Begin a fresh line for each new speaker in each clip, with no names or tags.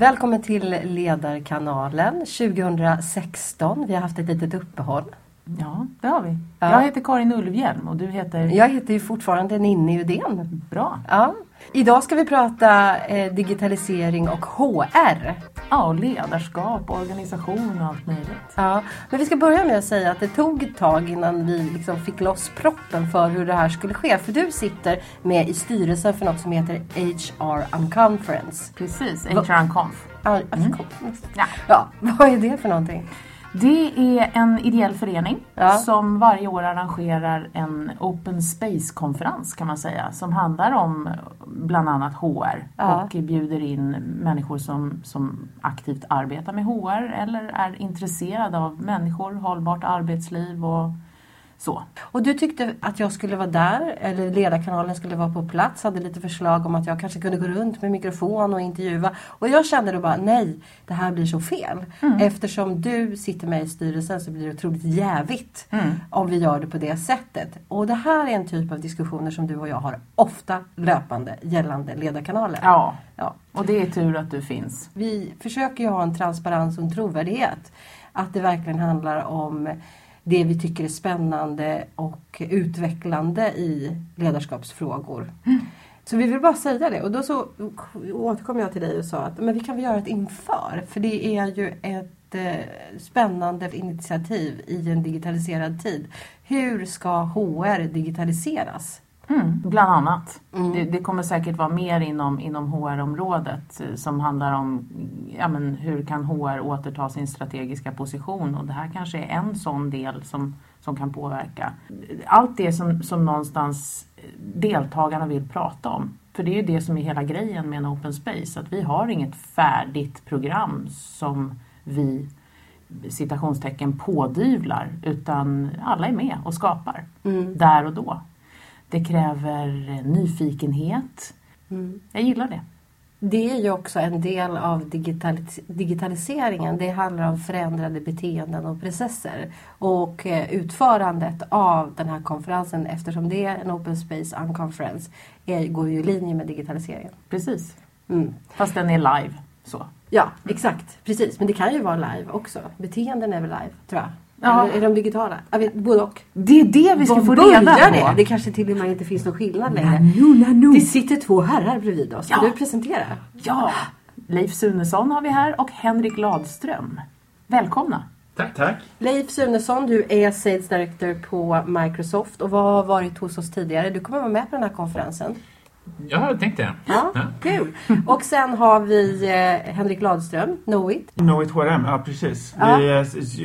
Välkommen till Ledarkanalen 2016. Vi har haft ett litet uppehåll.
Ja, det har vi.
Ja.
Jag heter Karin Ulvhjelm och du heter?
Jag heter ju fortfarande Ninni Udén.
Bra.
Ja. Idag ska vi prata eh, digitalisering och HR.
Ja, och ledarskap, organisation och allt möjligt.
Ja. Men vi ska börja med att säga att det tog ett tag innan vi liksom fick loss proppen för hur det här skulle ske. För du sitter med i styrelsen för något som heter HR Unconference.
Precis, HR Conf.
Ja,
Mm. Ja,
vad är det för någonting?
Det är en ideell förening
Ja.
som varje år arrangerar en Open Space-konferens kan man säga. Som handlar om bland annat HR
Ja.
och bjuder in människor som, som aktivt arbetar med HR eller är intresserade av människor, hållbart arbetsliv och så.
Och du tyckte att jag skulle vara där, eller ledarkanalen skulle vara på plats, hade lite förslag om att jag kanske kunde gå runt med mikrofon och intervjua. Och jag kände då bara, nej, det här blir så fel. Eftersom du sitter med i styrelsen så blir det otroligt jävigt om vi gör det på det sättet. Och det här är en typ av diskussioner som du och jag har ofta löpande gällande ledarkanalen.
Ja,
Ja.
och det är tur att du finns.
Vi försöker ju ha en transparens och en trovärdighet. Att det verkligen handlar om det vi tycker är spännande och utvecklande i ledarskapsfrågor. Så vi vill bara säga det och då så återkom jag till dig och sa att men vi kan väl göra ett inför. För det är ju ett eh, spännande initiativ i en digitaliserad tid. Hur ska HR digitaliseras?
Mm, bland annat.
Mm.
Det, det kommer säkert vara mer inom, inom HR-området eh, som handlar om ja, men hur kan HR återta sin strategiska position och det här kanske är en sån del som, som kan påverka. Allt det som, som någonstans deltagarna vill prata om. För det är ju det som är hela grejen med en open space, att vi har inget färdigt program som vi citationstecken pådyvlar utan alla är med och skapar
Mm.
där och då. Det kräver nyfikenhet.
Mm.
Jag gillar det.
Det är ju också en del av digitalis- digitaliseringen. Det handlar om förändrade beteenden och processer. Och eh, utförandet av den här konferensen, eftersom det är en Open Space Unconference, går ju i linje med digitaliseringen.
Precis.
Mm.
Fast den är live. Så.
Ja, exakt. Precis. Men det kan ju vara live också. Beteenden är väl live, tror jag.
Ja.
Eller är de digitala? Jag vet, både och.
Det är det vi ska
Vad
få reda på.
det? Det kanske till och med inte finns någon skillnad längre.
Nanu, nanu.
Det sitter två herrar bredvid oss. Ska
Ja.
du presentera?
Ja, Leif Sunesson har vi här och Henrik Ladström. Välkomna.
Tack, tack.
Leif Sunesson, du är Sales Director på Microsoft och har varit hos oss tidigare. Du kommer vara med på den här konferensen.
Ja, jag tänkte.
Ja, kul! Och sen har vi eh, Henrik Ladström, Knowit.
Know it HRM, ja precis.
Ja.
Vi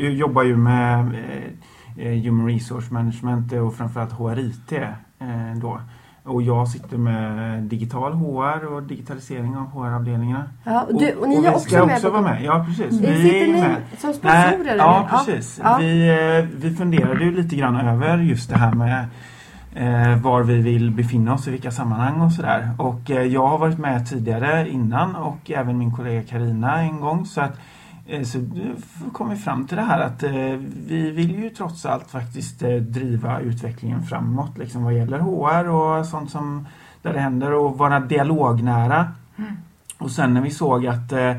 eh, jobbar ju med eh, eh, Human Resource Management och framförallt HRIT eh, då. Och jag sitter med digital HR och digitalisering av HR-avdelningarna.
Ja, och, du, och ni
vi
är också
ska
med
också
på
vara med. Ja, precis.
Vi
Vi
sitter
är
ni
med.
som sponsorer? eller?
ja, precis.
Ja.
Vi, eh, vi funderade ju lite grann över just det här med eh, var vi vill befinna oss i vilka sammanhang och sådär. Och eh, jag har varit med tidigare innan och även min kollega Karina en gång. Så att eh, så kom vi fram till det här att eh, vi vill ju trots allt faktiskt eh, driva utvecklingen framåt liksom vad gäller HR och sånt som där det händer och vara dialognära. Och sen när vi såg att eh,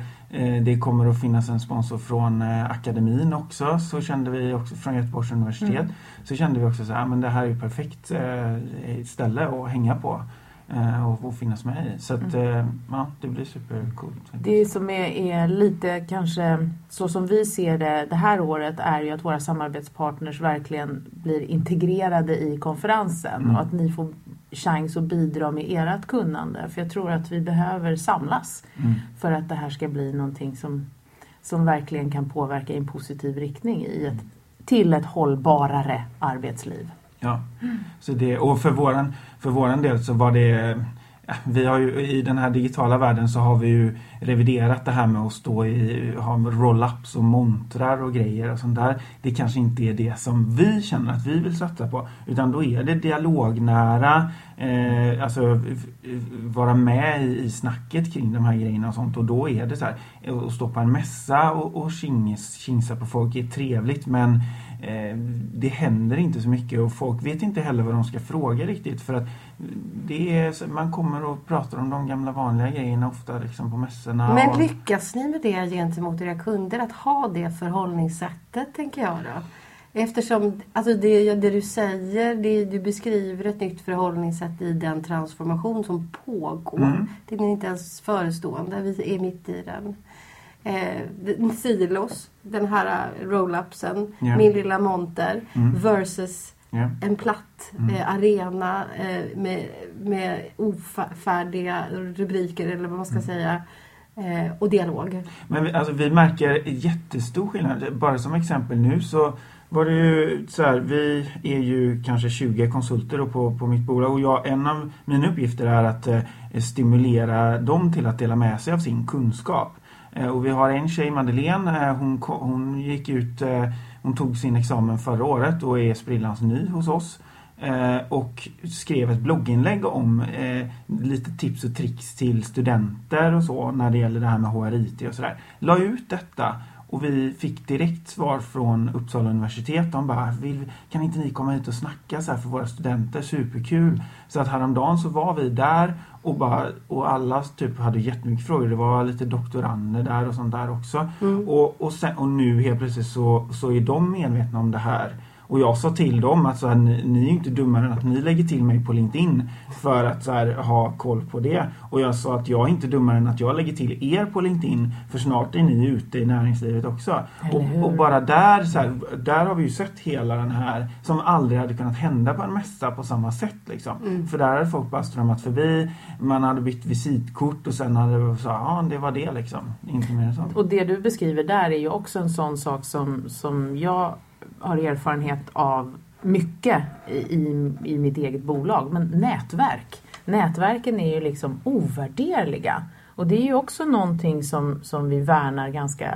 det kommer att finnas en sponsor från eh, akademin också. Så kände vi också från Göteborgs universitet. Så kände vi också så här, men det här är perfekt eh, ställe att hänga på. eh, och, och finnas med i. Så att eh, ja, det blir supercoolt.
Det som är, är lite kanske så som vi ser det det här året är ju att våra samarbetspartners verkligen blir integrerade i konferensen
Mm.
och att ni får chans att bidra med ert kunnande. För jag tror att vi behöver samlas
Mm.
för att det här ska bli någonting som, som verkligen kan påverka i en positiv riktning i ett, till ett hållbarare arbetsliv.
Ja. Så det, och för våran, för våran del så var det vi har ju i den här digitala världen så har vi ju reviderat det här med att stå i, ha roll-ups och montrar och grejer och sånt där. Det kanske inte är det som vi känner att vi vill satsa på. Utan då är det dialognära, eh, alltså vara med i, i snacket kring de här grejerna och sånt. Och då är det så här, att stå på en mässa och, och kings, kingsa på folk är trevligt men det händer inte så mycket och folk vet inte heller vad de ska fråga riktigt för att det är, man kommer och pratar om de gamla vanliga grejerna ofta liksom på mässorna.
Men
och,
lyckas ni med det gentemot era kunder? Att ha det förhållningssättet, tänker jag då? Eftersom alltså det, det du säger, det, du beskriver ett nytt förhållningssätt i den transformation som pågår.
Mm.
Den är inte ens förestående, vi är mitt i den. Eh, silos, den här roll-upsen,
Ja.
min lilla monter
Mm.
versus
ja.
en platt
Mm.
eh, arena eh, med, med ofärdiga rubriker eller vad man ska
Mm.
säga. Eh, och dialog.
Men vi, alltså, vi märker jättestor skillnad. Bara som exempel nu så var det ju så här, vi är ju kanske 20 konsulter på, på mitt bolag och jag, en av mina uppgifter är att eh, stimulera dem till att dela med sig av sin kunskap. Eh, och vi har en tjej, Madeleine, eh, hon, hon gick ut, eh, hon tog sin examen förra året och är sprillans ny hos oss. Och skrev ett blogginlägg om lite tips och tricks till studenter och så när det gäller det här med HRIT och sådär. La ut detta och vi fick direkt svar från Uppsala universitet. De bara, Vill, kan inte ni komma hit och snacka så här för våra studenter? Superkul! Så att häromdagen så var vi där och, bara, och alla typ hade jättemycket frågor. Det var lite doktorander där och sånt där också.
Mm.
Och, och, sen, och nu helt plötsligt så, så är de medvetna om det här. Och jag sa till dem att så här, ni, ni är ju inte dummare än att ni lägger till mig på LinkedIn för att så här, ha koll på det. Och jag sa att jag är inte dummare än att jag lägger till er på LinkedIn för snart är ni ute i näringslivet också. Och, och bara där, så här, där har vi ju sett hela den här som aldrig hade kunnat hända på en mässa på samma sätt. Liksom.
Mm.
För där hade folk bara strömmat förbi, man hade bytt visitkort och sen hade det så, ja det var det liksom. Inte mer än så.
Och det du beskriver där är ju också en sån sak som, som jag har erfarenhet av mycket i, i, i mitt eget bolag. Men nätverk. Nätverken är ju liksom ovärderliga. Och det är ju också någonting som, som vi värnar ganska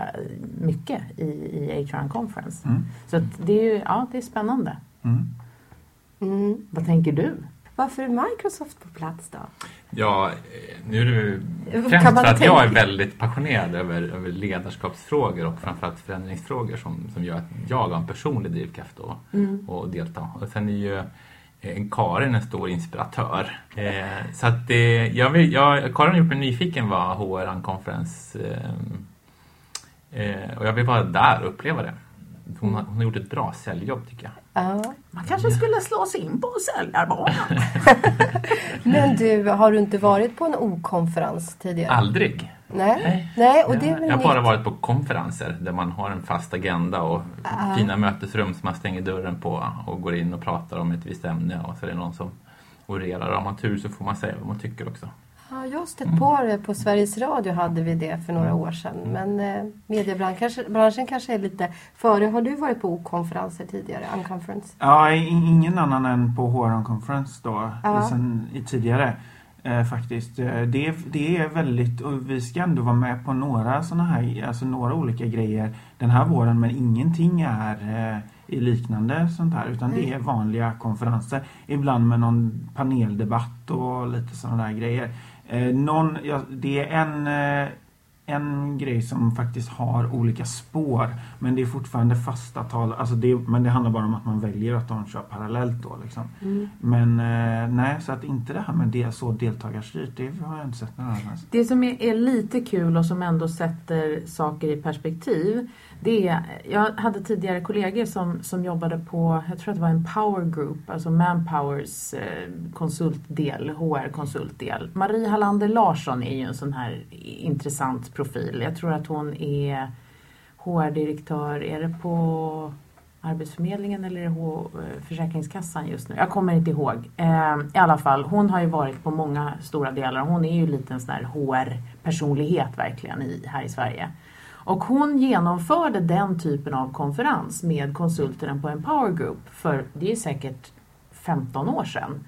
mycket i, i HR Conference.
Mm.
Så att det är ju ja, det är spännande.
Mm.
Mm.
Vad tänker du?
Varför är Microsoft på plats då?
Ja, eh, nu är det främst för att jag är väldigt passionerad över, över ledarskapsfrågor och framförallt förändringsfrågor som, som gör att jag har en personlig drivkraft att
Mm.
att delta. Och sen är ju eh, Karin en stor inspiratör. Eh, så att det, jag vill, jag, Karin har gjort mig nyfiken vad HR Conference eh, eh, och jag vill vara där och uppleva det. Hon har, hon har gjort ett bra säljjobb tycker jag.
Ja.
Man kanske skulle slå sig in på säljarbanan.
Men du, har du inte varit på en O-konferens tidigare?
Aldrig.
Nej.
Nej.
Nej, och det är
jag,
väl
jag har bara
nytt.
varit på konferenser där man har en fast agenda och
Ah.
fina mötesrum som man stänger dörren på och går in och pratar om ett visst ämne och så är det någon som orerar. Har man tur så får man säga vad man tycker också.
Ja, jag har stött på det. På Sveriges Radio hade vi det för några år sedan. Men eh, mediebranschen kanske, branschen kanske är lite före. Har du varit på O-konferenser tidigare? Unconference?
Ja, ingen annan än på HR Conference då,
Ja.
sen i tidigare. Eh, faktiskt. Eh, Det, det är väldigt, och vi ska ändå vara med på några såna här, alltså några olika grejer den här våren men ingenting är eh, i liknande sånt här utan det är vanliga konferenser. Ibland med någon paneldebatt och lite sådana där grejer. Eh, någon, ja, det är en, eh, en grej som faktiskt har olika spår men det är fortfarande fasta tal. Alltså det, men det handlar bara om att man väljer att de kör parallellt då. Liksom.
Mm.
Men eh, nej, så att inte det här med det så deltagarstyrt, det har jag inte sett någon annanstans.
Det som är, är lite kul och som ändå sätter saker i perspektiv. Det jag hade tidigare kollegor som, som jobbade på, jag tror att det var en power group, alltså Manpowers eh, konsultdel, HR-konsultdel. Marie Hallander Larsson är ju en sån här intressant profil. Jag tror att hon är HR-direktör, är det på Arbetsförmedlingen eller H- eh, Försäkringskassan just nu? Jag kommer inte ihåg. Eh, I alla fall, hon har ju varit på många stora delar. Hon är ju lite en sån här HR-personlighet verkligen i, här i Sverige. Och hon genomförde den typen av konferens med konsulterna på Empower Group för det är säkert 15 år sedan.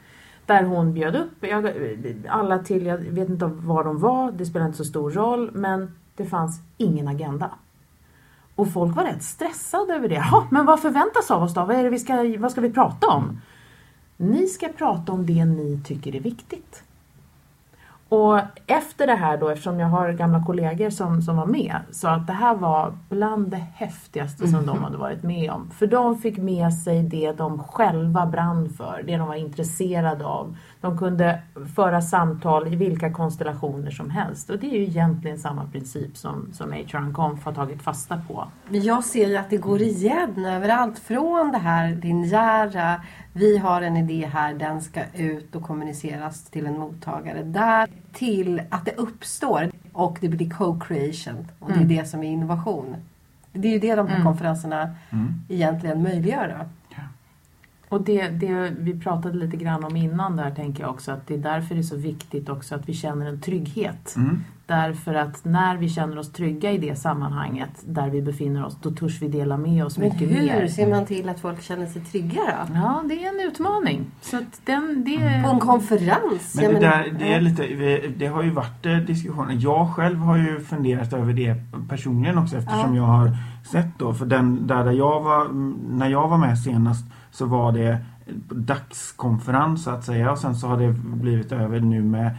Där hon bjöd upp jag, alla till, jag vet inte var de var, det spelar inte så stor roll, men det fanns ingen agenda. Och folk var rätt stressade över det. Ja, men vad förväntas av oss då? Vad, är det vi ska, vad ska vi prata om? Ni ska prata om det ni tycker är viktigt. Och efter det här då, eftersom jag har gamla kollegor som, som var med, så att det här var bland det häftigaste som de hade varit med om. För de fick med sig det de själva brann för, det de var intresserade av. De kunde föra samtal i vilka konstellationer som helst. Och det är ju egentligen samma princip som, som HR Conf har tagit fasta på.
Men jag ser ju att det går igen överallt. Från det här linjära, vi har en idé här, den ska ut och kommuniceras till en mottagare. Där till att det uppstår och det blir co-creation. Och det är det som är innovation. Det är ju det de här konferenserna egentligen möjliggör. Då.
Och det, det vi pratade lite grann om innan där tänker jag också att det är därför det är så viktigt också att vi känner en trygghet.
Mm.
Därför att när vi känner oss trygga i det sammanhanget där vi befinner oss, då törs vi dela med oss
Men
mycket
hur
mer.
ser man till att folk känner sig trygga då?
Ja, det är en utmaning. Så att den, det...
På en konferens?
Men det, där, det, är lite, det har ju varit eh, diskussioner. Jag själv har ju funderat över det personligen också eftersom
Ja.
jag har sett då. För den, där, där jag var, när jag var med senast så var det dagskonferens så att säga. Och sen så har det blivit över nu med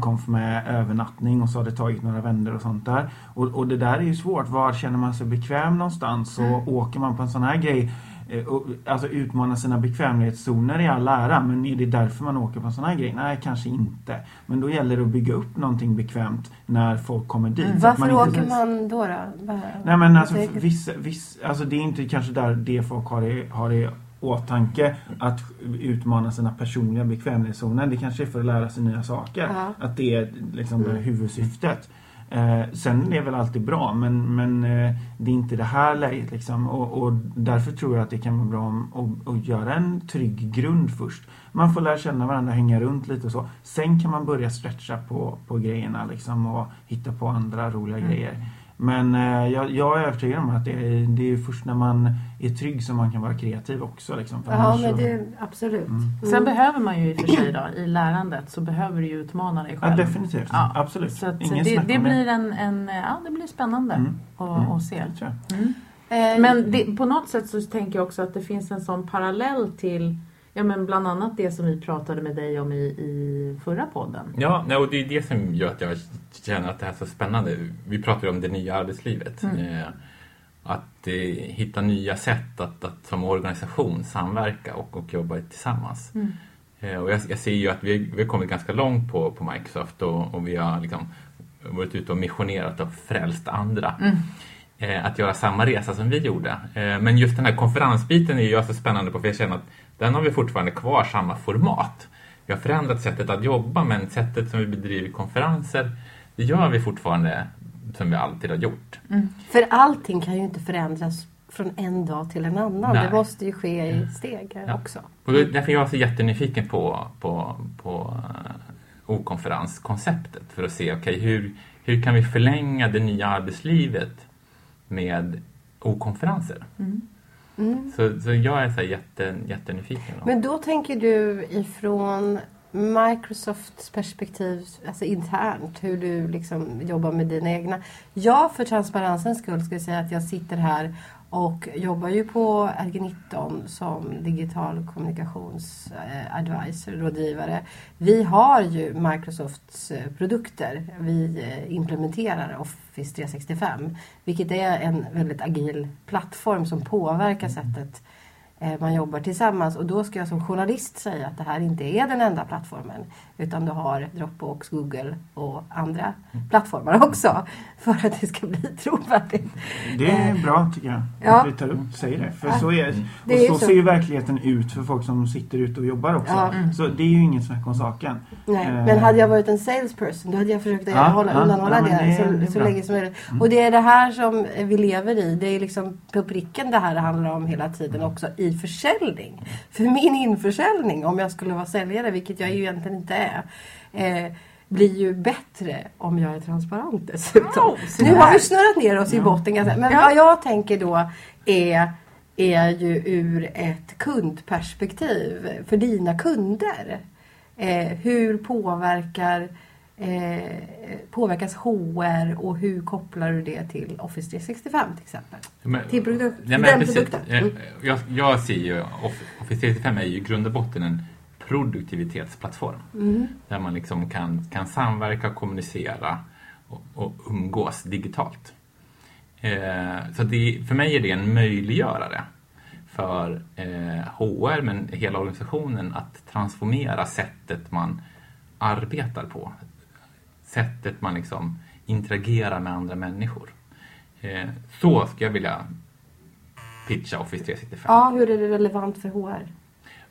Conf med övernattning och så har det tagit några vändor och sånt där. Och, och det där är ju svårt. Var känner man sig bekväm någonstans? Och åker man på en sån här grej eh, och, alltså utmana sina bekvämlighetszoner i all ära, men är det därför man åker på en sån här grej? Nej, kanske inte. Men då gäller det att bygga upp någonting bekvämt när folk kommer dit. att
Varför
man inte-
åker man då? då?
Nej men alltså, vissa, viss, alltså det är inte kanske där det folk har i, har i åtanke att utmana sina personliga bekvämlighetszoner. Det kanske är för att lära sig nya saker.
Ja.
Att det är liksom
Mm.
det huvudsyftet. Eh, sen är det väl alltid bra men, men eh, det är inte det här läget liksom. Och, och därför tror jag att det kan vara bra om, att, att göra en trygg grund först. Man får lära känna varandra, hänga runt lite och så. Sen kan man börja stretcha på, på grejerna liksom och hitta på andra roliga
Mm.
grejer. Men eh, jag, jag är övertygad om att det är, det är först när man är trygg som man kan vara kreativ också. Liksom,
Ja, men
så-
det absolut.
Mm.
Sen
Mm.
behöver man ju i och för sig då, i lärandet så behöver du ju utmana dig
Ja,
själv.
definitivt.
Ja,
Absolut.
Så att
Ingen
det, det blir en, en, ja det blir spännande
Mm.
att,
Mm.
att se.
Det tror jag.
Mm.
Eh,
Men det, på något sätt så tänker jag också att det finns en sån parallell till Ja men bland annat det som vi pratade med dig om i, i förra podden.
Ja, och det är det som gör att jag känner att det här är så spännande. Vi pratar ju om det nya arbetslivet.
Mm.
Eh, Att eh, hitta nya sätt att, att som organisation samverka och, och jobba tillsammans.
Mm.
Eh, Och jag, jag ser ju att vi, vi har kommit ganska långt på, på Microsoft och, och vi har liksom varit ute och missionerat och frälst andra.
Mm.
Eh, att göra samma resa som vi gjorde. Eh, men just den här konferensbiten är jag så spännande på för jag känner att den har vi fortfarande kvar samma format. Vi har förändrat sättet att jobba men sättet som vi bedriver konferenser det gör vi fortfarande som vi alltid har gjort.
För allting kan ju inte förändras från en dag till en annan.
Nej.
Det måste ju ske i steg här
Ja.
också.
Och det är därför jag så jättenyfiken på, på, på eh, okonferenskonceptet för att se okej hur, hur kan vi förlänga det nya arbetslivet med okonferenser?
Mm.
Mm.
Så, så jag är så jätte, jättenyfiken.
Men då tänker du ifrån Microsofts perspektiv, alltså internt, hur du liksom jobbar med dina egna. Jag för transparensens skull jag säga att jag sitter här och jobbar ju på RG19 som digital kommunikationsadvisor, rådgivare. Vi har ju Microsofts eh, produkter. Vi eh, implementerar Office 365, vilket är en väldigt agil plattform som påverkar sättet man jobbar tillsammans. Och då ska jag som journalist säga att det här inte är den enda plattformen. Utan du har Dropbox, Google och andra plattformar också. För att det ska bli trovärdigt.
Det är bra tycker jag.
Ja.
Att vi tar upp säger det. För
Ja.
så är
Det
Och
är
så,
så.
ser ju verkligheten ut för folk som sitter ute och jobbar också.
Ja.
Så det är ju inget snack om saken.
Nej,
Eh.
men hade jag varit en salesperson då hade jag försökt
Ja,
hålla,
ja,
undanhålla
ja,
det,
det-
så,
det
så länge som möjligt.
Mm.
Och det är det här som vi lever i. Det är liksom på pricken det här det handlar om hela tiden också i försäljning. För min införsäljning, om jag skulle vara säljare, vilket jag ju egentligen inte är, eh, blir ju bättre om jag är transparent dessutom.
Oh,
nu har vi snurrat ner oss i
Ja.
botten ganska. Men
Ja.
vad jag tänker då är är ju ur ett kundperspektiv för dina kunder. Eh, hur påverkar eh, påverkas HR och hur kopplar du det till Office 365 till exempel?
Men-
Till produkt,
Ja, men
den
precis.
Mm.
Jag, jag ser ju Off- Office 365 är ju i grund och botten en produktivitetsplattform. Där man liksom kan, kan samverka, kommunicera och, och umgås digitalt. Eh, så det, för mig är det en möjliggörare för eh, HR men hela organisationen att transformera sättet man arbetar på. Sättet man liksom interagerar med andra människor. Eh, så ska jag vilja pitcha Office 365.
Ja, hur är det relevant för HR?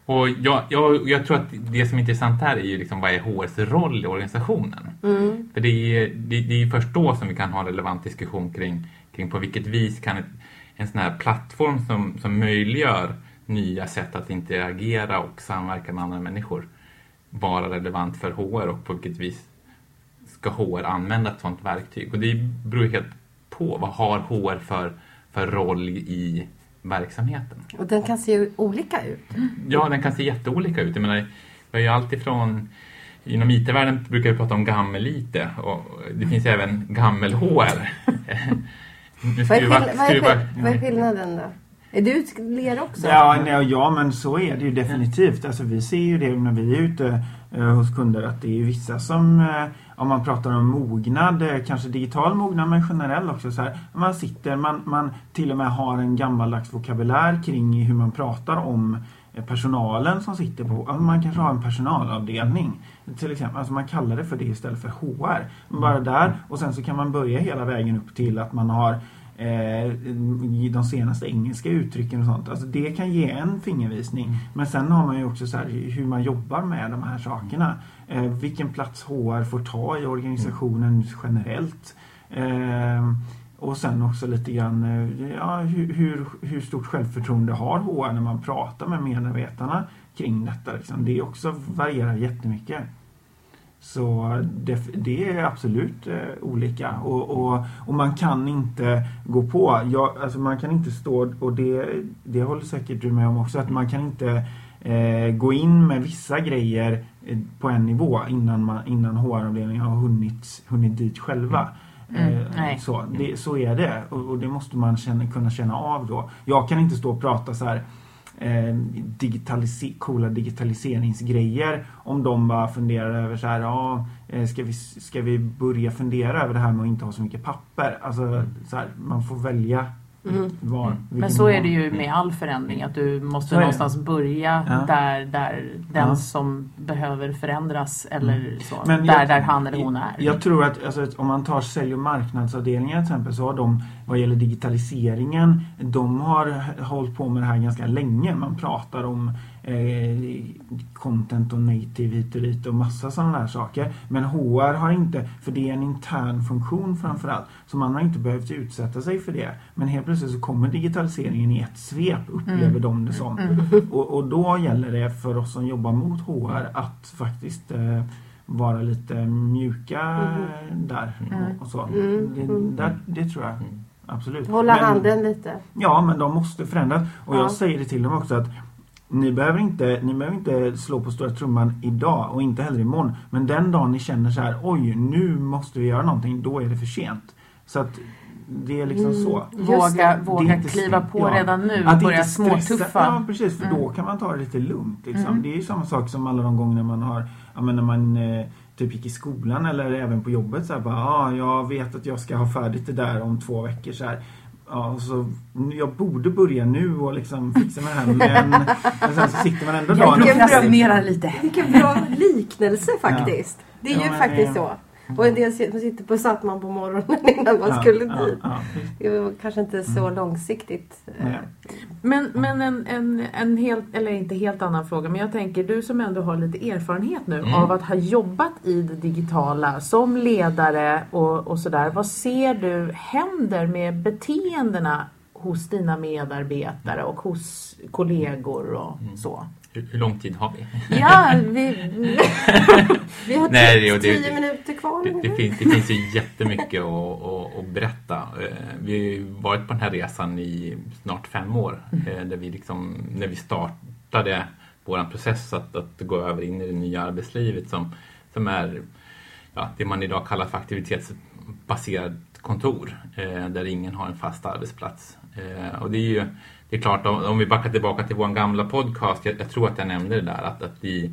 Och jag, jag, jag tror att det som är intressant här är ju liksom vad är HRs roll i organisationen.
Mm.
För det är, det, det är ju först då som vi kan ha en relevant diskussion kring, kring på vilket vis kan ett, en sån här plattform som, som möjliggör nya sätt att interagera och samverka med andra människor vara relevant för HR och på vilket vis ska HR använda ett sådant verktyg. Och det beror helt på vad har HR för, för roll i verksamheten.
Och den kan se olika ut.
Ja, den kan se jätteolika ut. Jag menar, vi har ju alltifrån Inom IT-världen brukar vi prata om gammel-IT och det finns även gammel-HR.
Vad är,
skruvar-
skill- vad, är
skruvar-
skill- vad är skillnaden då? Är du ler också?
Ja, nej, ja, men så är det ju definitivt. Alltså, vi ser ju det när vi är ute eh, hos kunder att det är ju vissa som, eh, om man pratar om mognad, eh, kanske digital mognad men generell också så här. Man sitter, man, man till och med har en gammaldags vokabulär kring hur man pratar om eh, personalen som sitter på, ja, man kanske har en personalavdelning till exempel, alltså man kallar det för det istället för HR. Bara där och sen så kan man börja hela vägen upp till att man har eh, de senaste engelska uttrycken och sånt. Alltså det kan ge en fingervisning. Men sen har man ju också så här, hur man jobbar med de här sakerna. Eh, vilken plats HR får ta i organisationen generellt. Eh, och sen också lite grann ja, hur, hur, hur stort självförtroende har HR när man pratar med medarbetarna kring detta. Liksom. Det också varierar jättemycket. Så det, det är absolut eh, olika och, och, och man kan inte gå på. Jag, alltså man kan inte stå, och det, det håller säkert du med om också, att man kan inte eh, gå in med vissa grejer eh, på en nivå innan, man, innan HR-avdelningen har hunnit, hunnit dit själva.
Mm,
Eh,
nej.
så, det, så är det och, och det måste man känna, kunna känna av då. Jag kan inte stå och prata så här eh, digitalise coola digitaliseringsgrejer. Om de bara funderar över så här, ja, eh, ska vi, ska vi börja fundera över det här med att inte ha så mycket papper? Alltså, så här, man får välja
Mm.
var.
Mm.
Men så är det ju med all förändring att du måste någonstans börja
Ja.
där, där den
Ja.
som behöver förändras eller så.
Men
där,
jag-
där han eller hon är.
Jag tror att alltså, om man tar sälj och marknadsavdelningen till exempel så har de vad gäller digitaliseringen de har hållit på med det här ganska länge. Man pratar om content och native hit och dit och massa sådana där saker. Men HR har inte, för det är en intern funktion framförallt, så man har inte behövt utsätta sig för det. Men helt plötsligt så kommer digitaliseringen i ett svep upplever
Mm.
de det som. Och, och då gäller det för oss som jobbar mot HR att faktiskt eh, vara lite mjuka
Mm.
där
Mm.
och, och så.
Mm.
Det, där, det tror jag
Mm.
absolut.
Hålla
Men-
handen lite.
Ja, men de måste förändras. Och
Ja.
jag säger det till dem också att ni behöver, inte, ni behöver inte slå på stora trumman idag och inte heller imorgon. Men den dagen ni känner så här, oj nu måste vi göra någonting, då är det för sent. Så att det är liksom
Mm.
så.
Just
Våga, våga
inte
kliva på
ja.
redan nu och börja småtuffa.
Ja, precis. För
Mm.
då kan man ta det lite lugnt. Liksom.
Mm.
Det är ju samma sak som alla de gånger man har, ja, men när man eh, typ gick i skolan eller även på jobbet. Så här, bara, ah, jag vet att jag ska ha färdigt det där om två veckor. Så här. Ja, så, jag borde börja nu och liksom fixa med det här men, men sen så sitter man ändå dagen.
Vilken bra liknelse faktiskt. Det är
Ja,
ju
men,
faktiskt
eh,
så. Och en del sit- sitter på Sattman på morgonen innan man
Ja,
skulle
ja,
dit.
ja,
Det var kanske inte så långsiktigt. eh,
Nej.
Men, men en, en, en helt, eller inte helt annan fråga, men jag tänker du som ändå har lite erfarenhet nu
Mm.
av att ha jobbat i det digitala som ledare och, och sådär. Vad ser du händer med beteendena hos dina medarbetare och hos kollegor och
Mm.
så?
Hur, hur lång tid har vi?
Ja, vi, vi har
Nej,
tio,
det-
minuter kvar.
Det, det, finns, det finns ju jättemycket att, att, att berätta. Eh, Vi har varit på den här resan i snart fem år. eh, Där vi liksom, när vi startade vår process att, att gå över in i det nya arbetslivet som, som är ja, det man idag kallar för aktivitetsbaserat kontor. eh, Där ingen har en fast arbetsplats. Och det är ju det är klart, om, om vi backar tillbaka till vår gamla podcast, jag, jag, tror att jag nämnde det där, att, att vi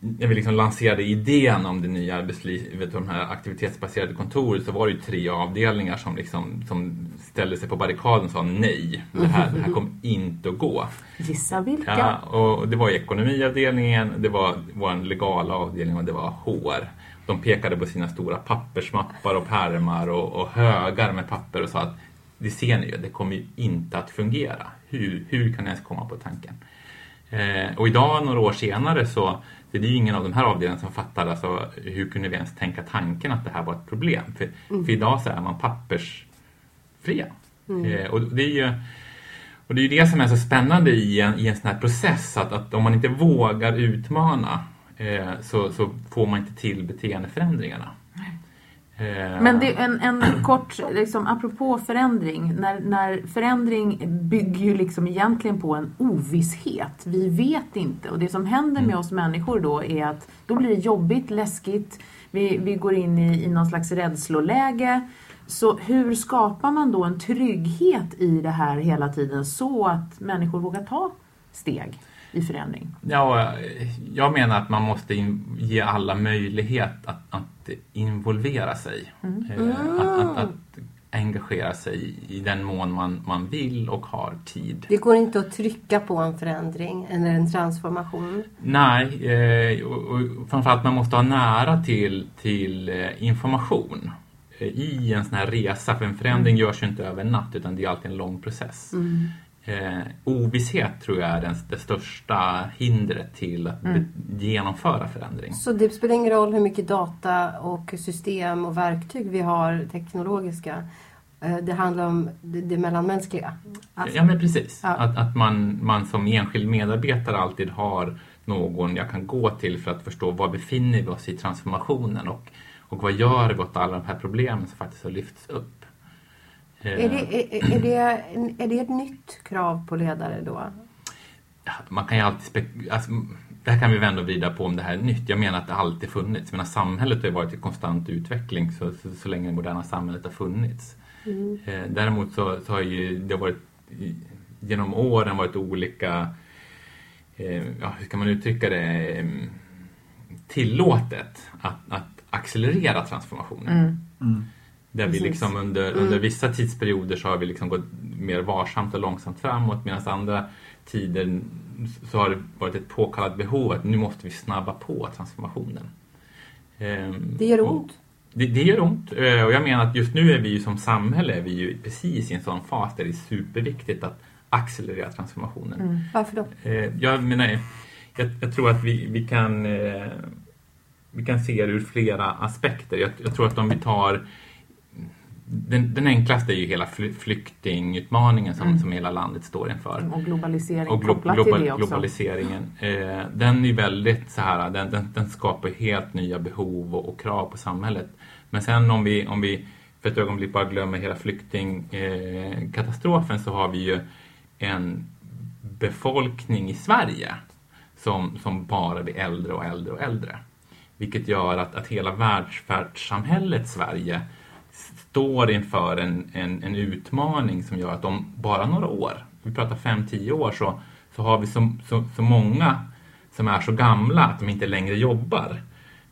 när vi liksom lanserade idén om det nya arbetslivet och de här aktivitetsbaserade kontoret så var det ju tre avdelningar som, liksom, som ställde sig på barrikaden och sa nej, det här, det här kommer inte att gå.
Gissa vilka?
Ja, och det var ekonomiavdelningen, det var vår legala avdelning och det var HR. De pekade på sina stora pappersmappar och pärmar och, och högar med papper och sa att det ser ni ju, det kommer ju inte att fungera. Hur, hur kan ni ens komma på tanken? Eh, och idag, några år senare, så det är ju ingen av de här avdelningarna som fattar alltså, hur kunde vi ens tänka tanken att det här var ett problem. För, mm. för idag så är man pappersfria. Mm. Eh, och det är ju och det är det som är så spännande i en, i en sån här process, att, att om man inte vågar utmana eh, så, så får man inte till beteendeförändringarna.
Eh, Men det är en, en kort, liksom, apropå förändring. När, när förändring bygger ju liksom egentligen på en ovisshet. Vi vet inte. Och det som händer med mm. oss människor då är att då blir det jobbigt, läskigt. Vi, vi går in i, i någon slags rädsloläge. Så hur skapar man då en trygghet i det här hela tiden så att människor vågar ta steg? I förändring?
Ja, jag menar att man måste ge alla möjlighet att, att involvera sig. Mm. Eh, att, att, att, engagera sig i den mån man, man vill och har tid.
Det går inte att trycka på en förändring eller en transformation?
Nej, eh, och, och framförallt man måste ha nära till, till eh, information i en sån här resa. För en förändring mm. görs ju inte över en natt utan det är alltid en lång process. Mm eh, ovisshet tror jag är den, det största hindret till att mm. genomföra förändring.
Så det spelar ingen roll hur mycket data och system och verktyg vi har teknologiska? Eh, det handlar om det, det mellanmänskliga?
Alltså. Ja men precis. Ja. Att, att man, man som enskild medarbetare alltid har någon jag kan gå till för att förstå var befinner vi oss i transformationen och, och vad gör vi åt alla de här problemen som faktiskt har lyfts upp.
Är det, är, är, det, är det ett nytt krav på ledare då?
Man kan ju alltid alltså, det här kan vi vända och vrida på om det här är nytt. Jag menar att det alltid funnits. menar, samhället har varit i konstant utveckling så, så, så länge det moderna samhället har funnits. Mm. Eh, däremot så, så, har ju det varit genom åren varit olika, eh, ja, hur ska man uttrycka det, eh, tillåtet att, att accelerera transformationen. Mm. Mm. Där vi liksom under, mm. under vissa tidsperioder så har vi liksom gått mer varsamt och långsamt framåt medan andra tider så har det varit ett påkallat behov att nu måste vi snabba på transformationen.
Ehm, det gör ont.
Det, det gör ont eh, och jag menar att just nu är vi ju som samhälle är vi ju precis i en sån fas där det är superviktigt att accelerera transformationen. Mm.
Varför då?
Eh, jag menar, jag, jag tror att vi, vi kan eh, vi kan se det ur flera aspekter. Jag, jag tror att om vi tar den, den, enklaste är ju hela flyktingutmaningen som, mm. som hela landet står inför.
Och globalisering och glo kopplat global, till det också.
Globaliseringen. Eh, den är väldigt så här, den, den, den skapar helt nya behov och, och, krav på samhället. Men sen om vi, om vi för ett ögonblick bara glömmer hela flyktingkatastrofen eh, så har vi ju en befolkning i Sverige som, som bara blir äldre och äldre och äldre. Vilket gör att, att hela världssamhället Sverige står inför en, en, en, utmaning som gör att om bara några år, vi pratar 5-10 år, så, så har vi så, så, så, många som är så gamla att de inte längre jobbar.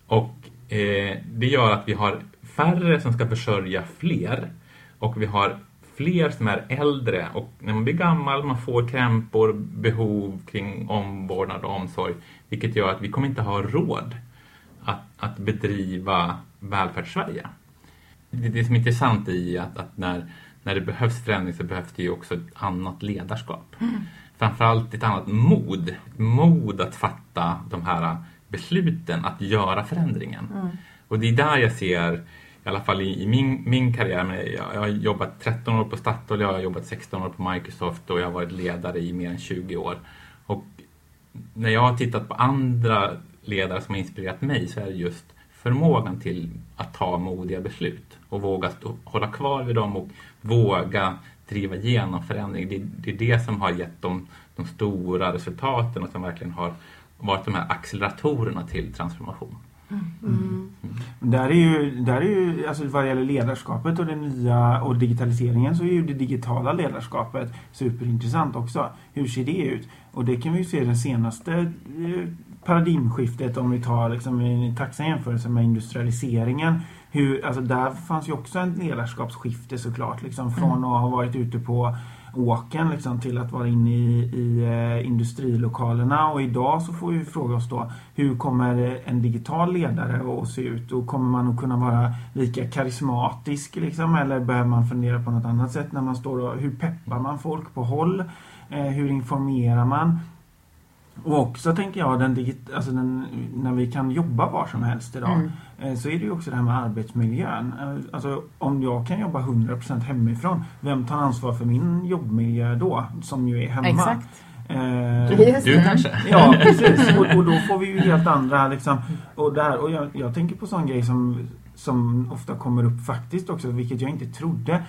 Och eh, det gör att vi har färre som ska försörja fler. Och vi har fler som är äldre. Och när man blir gammal man får krämpor, behov kring omvårdnad och omsorg vilket gör att vi kommer inte ha råd att, att bedriva välfärdssverige det, det som är intressant i att, att när, när det behövs förändring så behövs det ju också ett annat ledarskap. Mm. Framförallt ett annat mod. Mod att fatta de här besluten, att göra förändringen. Mm. Och det är där jag ser, i alla fall i, i min, min karriär, jag, jag har jobbat 13 år på Statoil, jag har jobbat 16 år på Microsoft och jag har varit ledare i mer än 20 år. Och när jag har tittat på andra ledare som har inspirerat mig så är det just förmågan till att ta modiga beslut och våga stå, hålla kvar vid dem och våga driva igenom förändring. Det, det är det som har gett dem de stora resultaten och som verkligen har varit de här acceleratorerna till transformation. Mm.
Mm. Där är ju, där är ju alltså vad det gäller ledarskapet och det nya och digitaliseringen så är ju det digitala ledarskapet superintressant också. Hur ser det ut? Och det kan vi ju se den senaste eh, paradigmskiftet om vi tar liksom en tacksam jämförelse med industrialiseringen. Hur, alltså där fanns ju också en ledarskapsskifte såklart. Liksom, från
Mm.
att ha varit ute på åken liksom, till att vara inne i, i eh, industrilokalerna. Och idag så får vi fråga oss då hur kommer en digital ledare att se ut? Och kommer man att kunna vara lika karismatisk liksom? Eller behöver man fundera på något annat sätt när man står och hur peppar man folk på håll? Eh, hur informerar man? Och också tänker jag, den digit- alltså den, när vi kan jobba var som helst idag
Mm.
Eh, så är det ju också det här med arbetsmiljön. Eh, Alltså om jag kan jobba 100% hemifrån, vem tar ansvar för min jobbmiljö då? Som ju är hemma.
Exakt.
Eh,
Du kanske?
Ja, precis. Och, och då får vi ju helt andra liksom, och där, och jag, jag tänker på sån grej som, som ofta kommer upp faktiskt också, vilket jag inte trodde.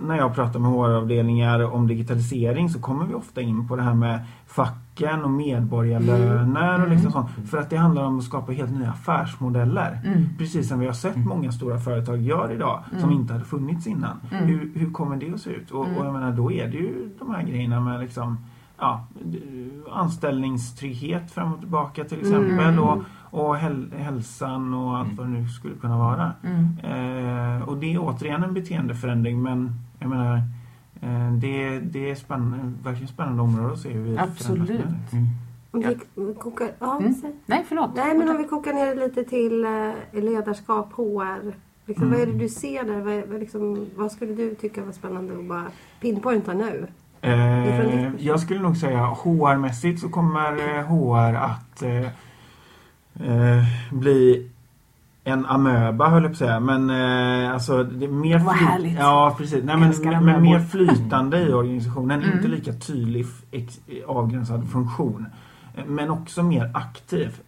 När jag pratar med HR-avdelningar om digitalisering så kommer vi ofta in på det här med facken och medborgarlöner och liksom sånt. För att det handlar om att skapa helt nya affärsmodeller.
Mm.
Precis som vi har sett många stora företag gör idag som inte hade funnits innan.
Mm.
Hur, hur kommer det att se ut? Och, och jag menar, då är det ju de här grejerna med liksom ja, anställningstrygghet fram och tillbaka till exempel
Mm.
och, och häl, hälsan och allt vad det nu skulle kunna vara.
Mm.
Eh, och det är återigen en beteendeförändring men jag menar eh, det, det är spännande, verkligen spännande område att se hur vi
Absolut.
förändras med det.
Mm.
Om vi kokar, ja,
Mm. Nej, förlåt.
Nej, men om vi kokar ner det lite till eh, ledarskap, HR. Liksom,
Mm.
Vad är det du ser där? Vad, liksom, vad skulle du tycka var spännande att bara pinpointa nu?
Eh, jag skulle nog säga HR-mässigt så kommer eh, HR att eh, bli en amöba höll jag på att säga. Men eh, alltså det är mer
Vad härligt.
Ja precis. Nej, men, men, mer flytande i organisationen.
Mm.
Inte lika tydlig avgränsad funktion. Eh, Men också mer aktiv.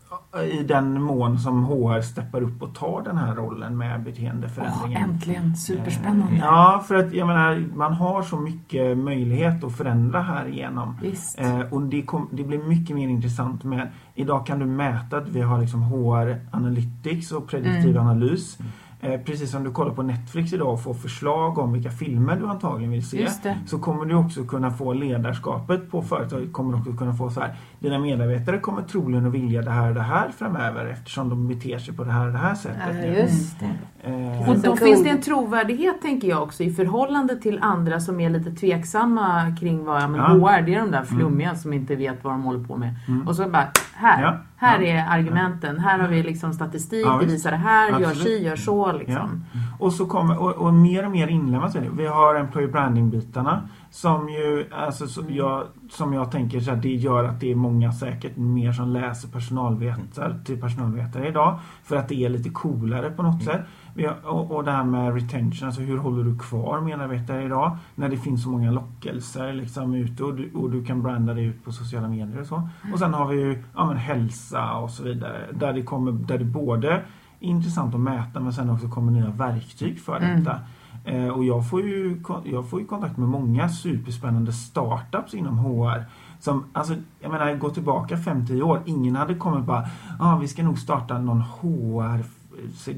I den mån som HR steppar upp och tar den här rollen med beteendeförändringen.
äntligen. Superspännande.
Ja, för att jag menar, man har så mycket möjlighet att förändra här igenom.
Visst.
Eh, och det, kom, det blir mycket mer intressant med Idag kan du mäta att vi har liksom HR Analytics och prediktiv
Mm.
analys. Eh, precis som du kollar på Netflix idag och får förslag om vilka filmer du antagligen vill se.
Just det.
Så kommer du också kunna få ledarskapet på företaget. Kommer också kunna få så här. Dina medarbetare kommer troligen att vilja det här och det här framöver eftersom de beter sig på det här och det här sättet. nu.
just det.
Eh,
Och då finns det en trovärdighet tänker jag också i förhållande till andra som är lite tveksamma kring vad ja, men
Ja.
HR, det är de där flummiga som inte vet vad de håller på med.
Mm.
Och så bara, här,
Ja.
här
Ja.
är argumenten, här har vi liksom statistik,
Ja,
det visar det här, gör
Absolut.
si, gör så liksom.
Och så kommer, och, och mer och mer inlämnas i det. Vi har employer branding-bitarna som ju, alltså, så, jag, som jag tänker så här, det gör att det är många säkert mer som läser personalvetare till personalvetare idag. För att det är lite coolare på något sätt. Vi har, och, och det här med retention, alltså hur håller du kvar medarbetare idag? När det finns så många lockelser liksom ute och du, och du kan branda det ut på sociala medier och så. Och sen har vi ju ja, men hälsa och så vidare. Där det, kommer, där det både intressant att mäta men sen också kommer nya verktyg för
Mm.
detta. Eh, och jag får, ju, jag får ju kontakt med många superspännande startups inom HR. Som, alltså, jag menar, gå tillbaka 5-10 år. Ingen hade kommit bara, ah, vi ska nog starta någon HR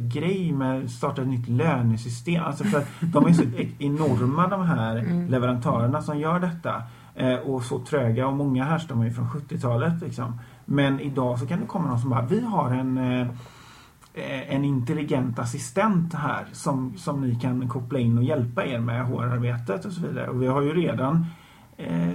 grej med starta ett nytt lönesystem. Alltså för de är så e- enorma de här
Mm.
leverantörerna som gör detta. Eh, och så tröga och många härstammar ju från 70-talet. Liksom. Men idag så kan det komma någon som bara, vi har en eh, en intelligent assistent här som, som ni kan koppla in och hjälpa er med HR-arbetet och så vidare. Och vi har ju redan eh,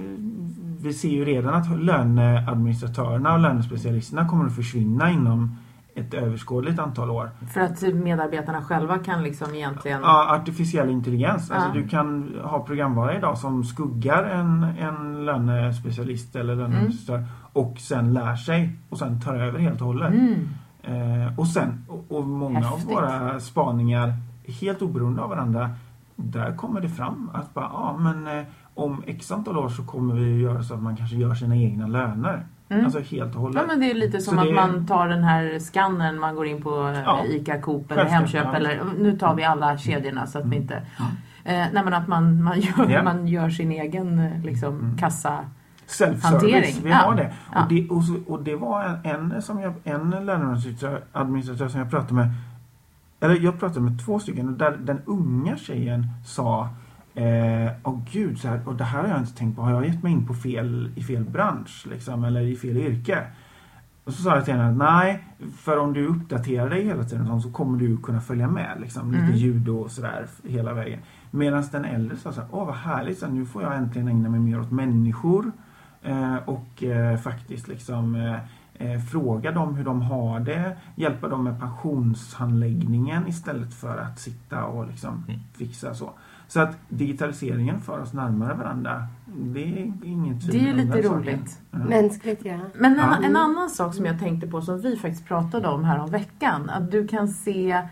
vi ser ju redan att löneadministratörerna och lönespecialisterna kommer att försvinna inom ett överskådligt antal år.
För att medarbetarna själva kan liksom egentligen...
Ja, artificiell intelligens. Alltså
Ja.
du kan ha programvara idag som skuggar en, en lönespecialist eller löneadministratör och sen lär sig och sen tar över helt och hållet.
Mm.
Eh, och sen, och, och många
Häftigt.
av våra spaningar, helt oberoende av varandra, där kommer det fram att bara, ja men eh, om x antal år så kommer vi göra så att man kanske gör sina egna löner.
Mm.
Alltså helt och hållet.
Ja men det är lite som
Så
att
det-
man tar den här skannern, man går in på eh,
Ja.
ICA, Coop eller Hemköp eller nu tar vi alla kedjorna så att vi
Mm.
inte... Eh, nej men att man, man, gör,
Ja.
man gör sin egen eh, liksom,
Mm.
kassa...
Self-service, vi
Ja.
har det.
Ja.
Och, det och, så, och det var en, en, som jag, en löneadministratör administratör som jag pratade med eller jag pratade med två stycken och där den unga tjejen sa Eh, och gud, så här, och det här har jag inte tänkt på. Har jag gett mig in på fel, i fel bransch liksom, eller i fel yrke? Och så sa jag till henne att nej, för om du uppdaterar dig hela tiden så kommer du kunna följa med. Liksom, lite
Mm.
ljud och sådär hela vägen. Medan den äldre sa så här, åh vad härligt, så här, nu får jag äntligen ägna mig mer åt människor. Eh, och eh, faktiskt liksom eh, fråga dem hur de har det. Hjälpa dem med pensionshandläggningen istället för att sitta och liksom
Mm.
fixa så. Så att digitaliseringen för oss närmare varandra. Det är inget
Det är lite roligt.
Ja.
Mänskligt ja.
Men en,
Ja.
en annan sak som jag tänkte på som vi faktiskt pratade om här om veckan. Att du kan se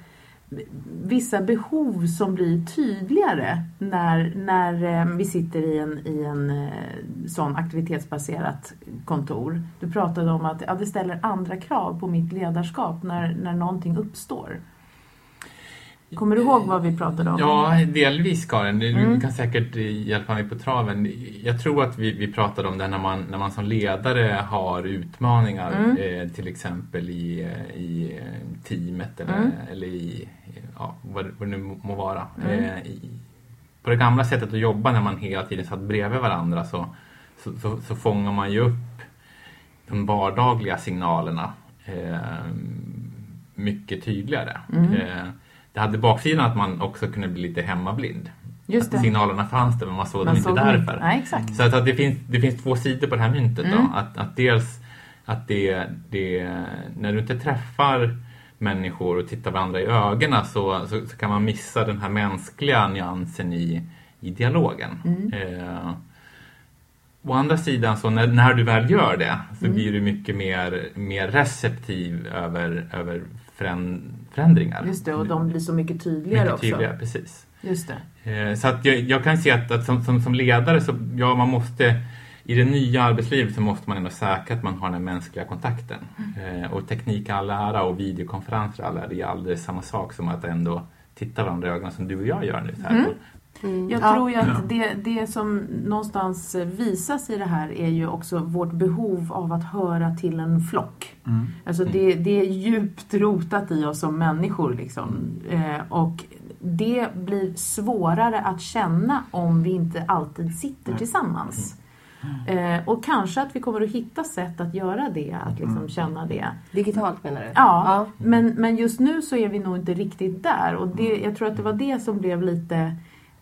vissa behov som blir tydligare när, när eh, vi sitter i en, i en eh, sån aktivitetsbaserat kontor. Du pratade om att ja, det ställer andra krav på mitt ledarskap när, när någonting uppstår. Kommer du ihåg vad vi pratade om?
Ja, delvis Karin. Du
Mm.
kan säkert hjälpa mig på traven. Jag tror att vi, vi pratade om det när man, när man som ledare har utmaningar,
Mm.
eh, till exempel i, eh, i eh, teamet eller,
Mm.
eller i ja, vad, vad det nu må vara.
Mm.
Eh, i, på det gamla sättet att jobba när man hela tiden satt bredvid varandra så, så, så, så fångar man ju upp de vardagliga signalerna eh, mycket tydligare.
Mm.
Det hade baksidan att man också kunde bli lite hemmablind.
Just det.
Att signalerna fanns där men man såg
Man
dem
såg
inte därför.
Nej, exakt.
Så att, att det, finns, det finns två sidor på det här myntet.
Mm.
Då. Att, att dels att det, det, när du inte träffar människor och tittar varandra i ögonen så, så, så kan man missa den här mänskliga nyansen i, i dialogen.
Mm.
Eh, å andra sidan så när, när du väl gör det så
Mm.
blir du mycket mer, mer receptiv över, över förändringar.
Just det, och de blir så mycket tydligare
mycket
också.
tydligare, precis.
Just det.
Eh, Så att jag, jag kan se att, att som, som, som ledare så ja, man måste i det nya arbetslivet så måste man ändå säkra att man har den mänskliga kontakten. Eh, och teknik all ära och videokonferenser all ära, det är alldeles samma sak som att ändå titta varandra i ögonen som du och jag gör nu. Så här.
Mm.
Mm.
Jag
Ja.
tror ju att det, det som någonstans visas i det här är ju också vårt behov av att höra till en flock.
Mm.
Alltså det, det är djupt rotat i oss som människor. Liksom. Eh, och det blir svårare att känna om vi inte alltid sitter
Nej.
tillsammans. Eh, och kanske att vi kommer att hitta sätt att göra det, att liksom
Mm.
känna det.
Digitalt menar du?
Ja, Men, men just nu så är vi nog inte riktigt där. Och det, jag tror att det var det som blev lite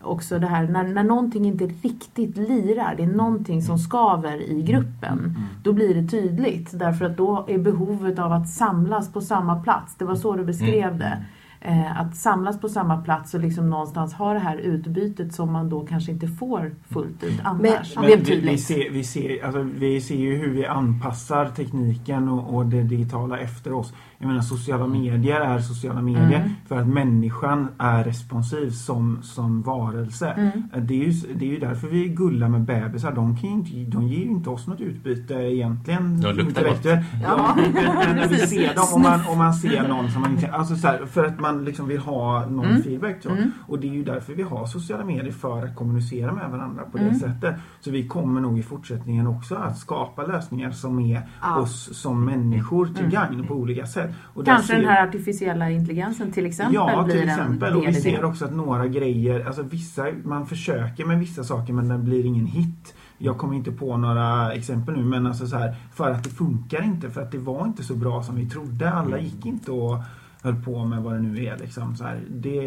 också det här när, när någonting inte riktigt lirar, det är någonting som skaver i gruppen. Då blir det tydligt därför att då är behovet av att samlas på samma plats, det var så du beskrev det. Eh, att samlas på samma plats och liksom någonstans ha det här utbytet som man då kanske inte får fullt ut annars.
Men-
blev
vi, vi, ser, vi, ser, alltså, vi ser ju hur vi anpassar tekniken och, och det digitala efter oss. Jag menar sociala medier är sociala medier
Mm.
för att människan är responsiv som, som varelse.
Mm.
Det, är ju, det är ju därför vi gullar med bebisar. De, kan ju inte, de ger ju inte oss något utbyte egentligen.
De luktar gott.
Ja.
Ja, men när vi ser dem, om man, om man ser någon som man inte... Alltså så här, för att man liksom vill ha någon
Mm.
feedback. Så.
Mm.
Och det är ju därför vi har sociala medier, för att kommunicera med varandra på det
Mm.
sättet. Så vi kommer nog i fortsättningen också att skapa lösningar som är
Ja.
oss som människor till
Mm.
gagn på olika sätt. Och
Kanske den
ser-
här artificiella intelligensen till exempel
Ja, till exempel. Och vi ser också att några grejer, alltså vissa, man försöker med vissa saker men den blir ingen hit. Jag kommer inte på några exempel nu men alltså så här, för att det funkar inte, för att det var inte så bra som vi trodde. Alla gick inte och höll på med vad det nu är. Liksom, så här. Det,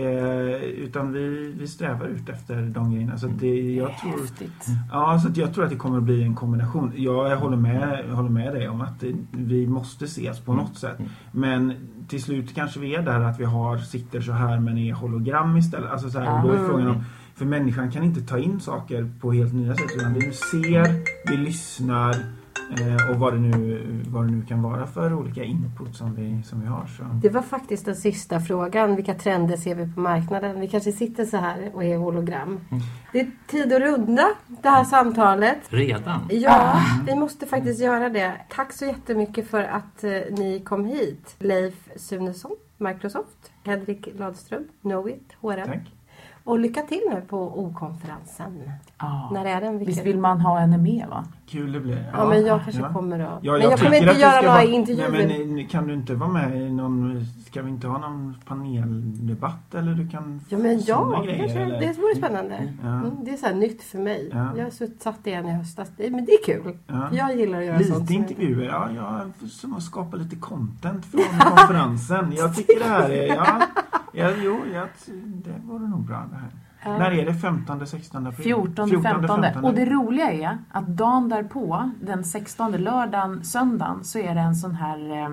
utan vi, vi strävar ut efter de grejerna. Så det, jag tror,
Häftigt.
Ja, så att jag tror att det kommer att bli en kombination. Jag, jag håller, med, jag håller med dig om att det, vi måste ses på något sätt. Men till slut kanske vi är där att vi har, sitter så här men är hologram istället. Alltså så här, då är
Mm.
frågan om, för människan kan inte ta in saker på helt nya sätt. Utan vi ser, vi lyssnar och vad det, nu, vad det nu kan vara för olika input som vi, som vi har. Så.
Det var faktiskt den sista frågan. Vilka trender ser vi på marknaden? Vi kanske sitter så här och är hologram. Det är tid att runda det här samtalet.
Redan?
Ja, vi måste faktiskt göra det. Tack så jättemycket för att eh, ni kom hit. Leif Sunesson, Microsoft. Henrik Ladström, Knowit, HRM.
Tack.
Och lycka till nu på O-konferensen.
Ja.
När är den?
Visst
Vilken-
vill man ha henne med va?
Kul det blir.
Ja, men jag kanske
ja.
kommer att...
Ja,
men jag kommer inte göra några
vara-
intervjuer.
Nej, men kan du inte vara med i någon... Ska vi inte ha någon paneldebatt eller du kan...
Ja men ja,
grejer,
kanske,
eller?
det vore spännande.
Ja.
Mm, det är så här nytt för mig.
Ja.
Jag satt igen i höstas. Men det är kul.
Ja.
Jag gillar att göra sånt.
Lite intervjuer, ja, jag som att skapa lite content från konferensen. Jag tycker det här är, ja, ja jo, jag, det vore nog bra det här.
Ja.
När är det? 15, 16 april?
14, 15. Och det roliga är att dagen därpå, den 16, lördagen, söndagen, så är det en sån här eh,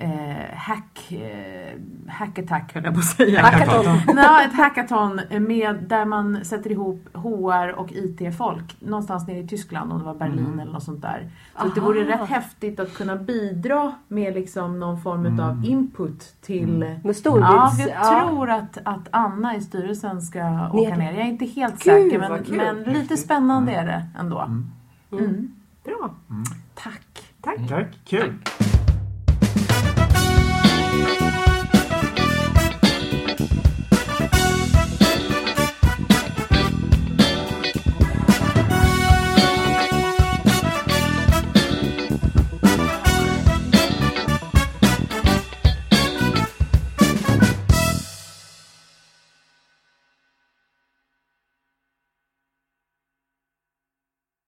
eh, hack, eh, hackattack höll jag på att säga.
Hackathon.
Nej, ett hackathon med, där man sätter ihop HR och IT-folk någonstans nere i Tyskland, om det var Berlin
Mm.
eller något sånt där. Så det vore rätt häftigt att kunna bidra med liksom någon form
Mm.
av input till
Med
Ja, jag tror att, att Anna i styrelsen ska åka
Ner.
ner. Jag är inte helt
Gud,
säker men,
kul.
men lite
Häftigt.
spännande är det ändå.
Mm.
Mm.
Bra.
Tack.
Tack.
Tack, kul.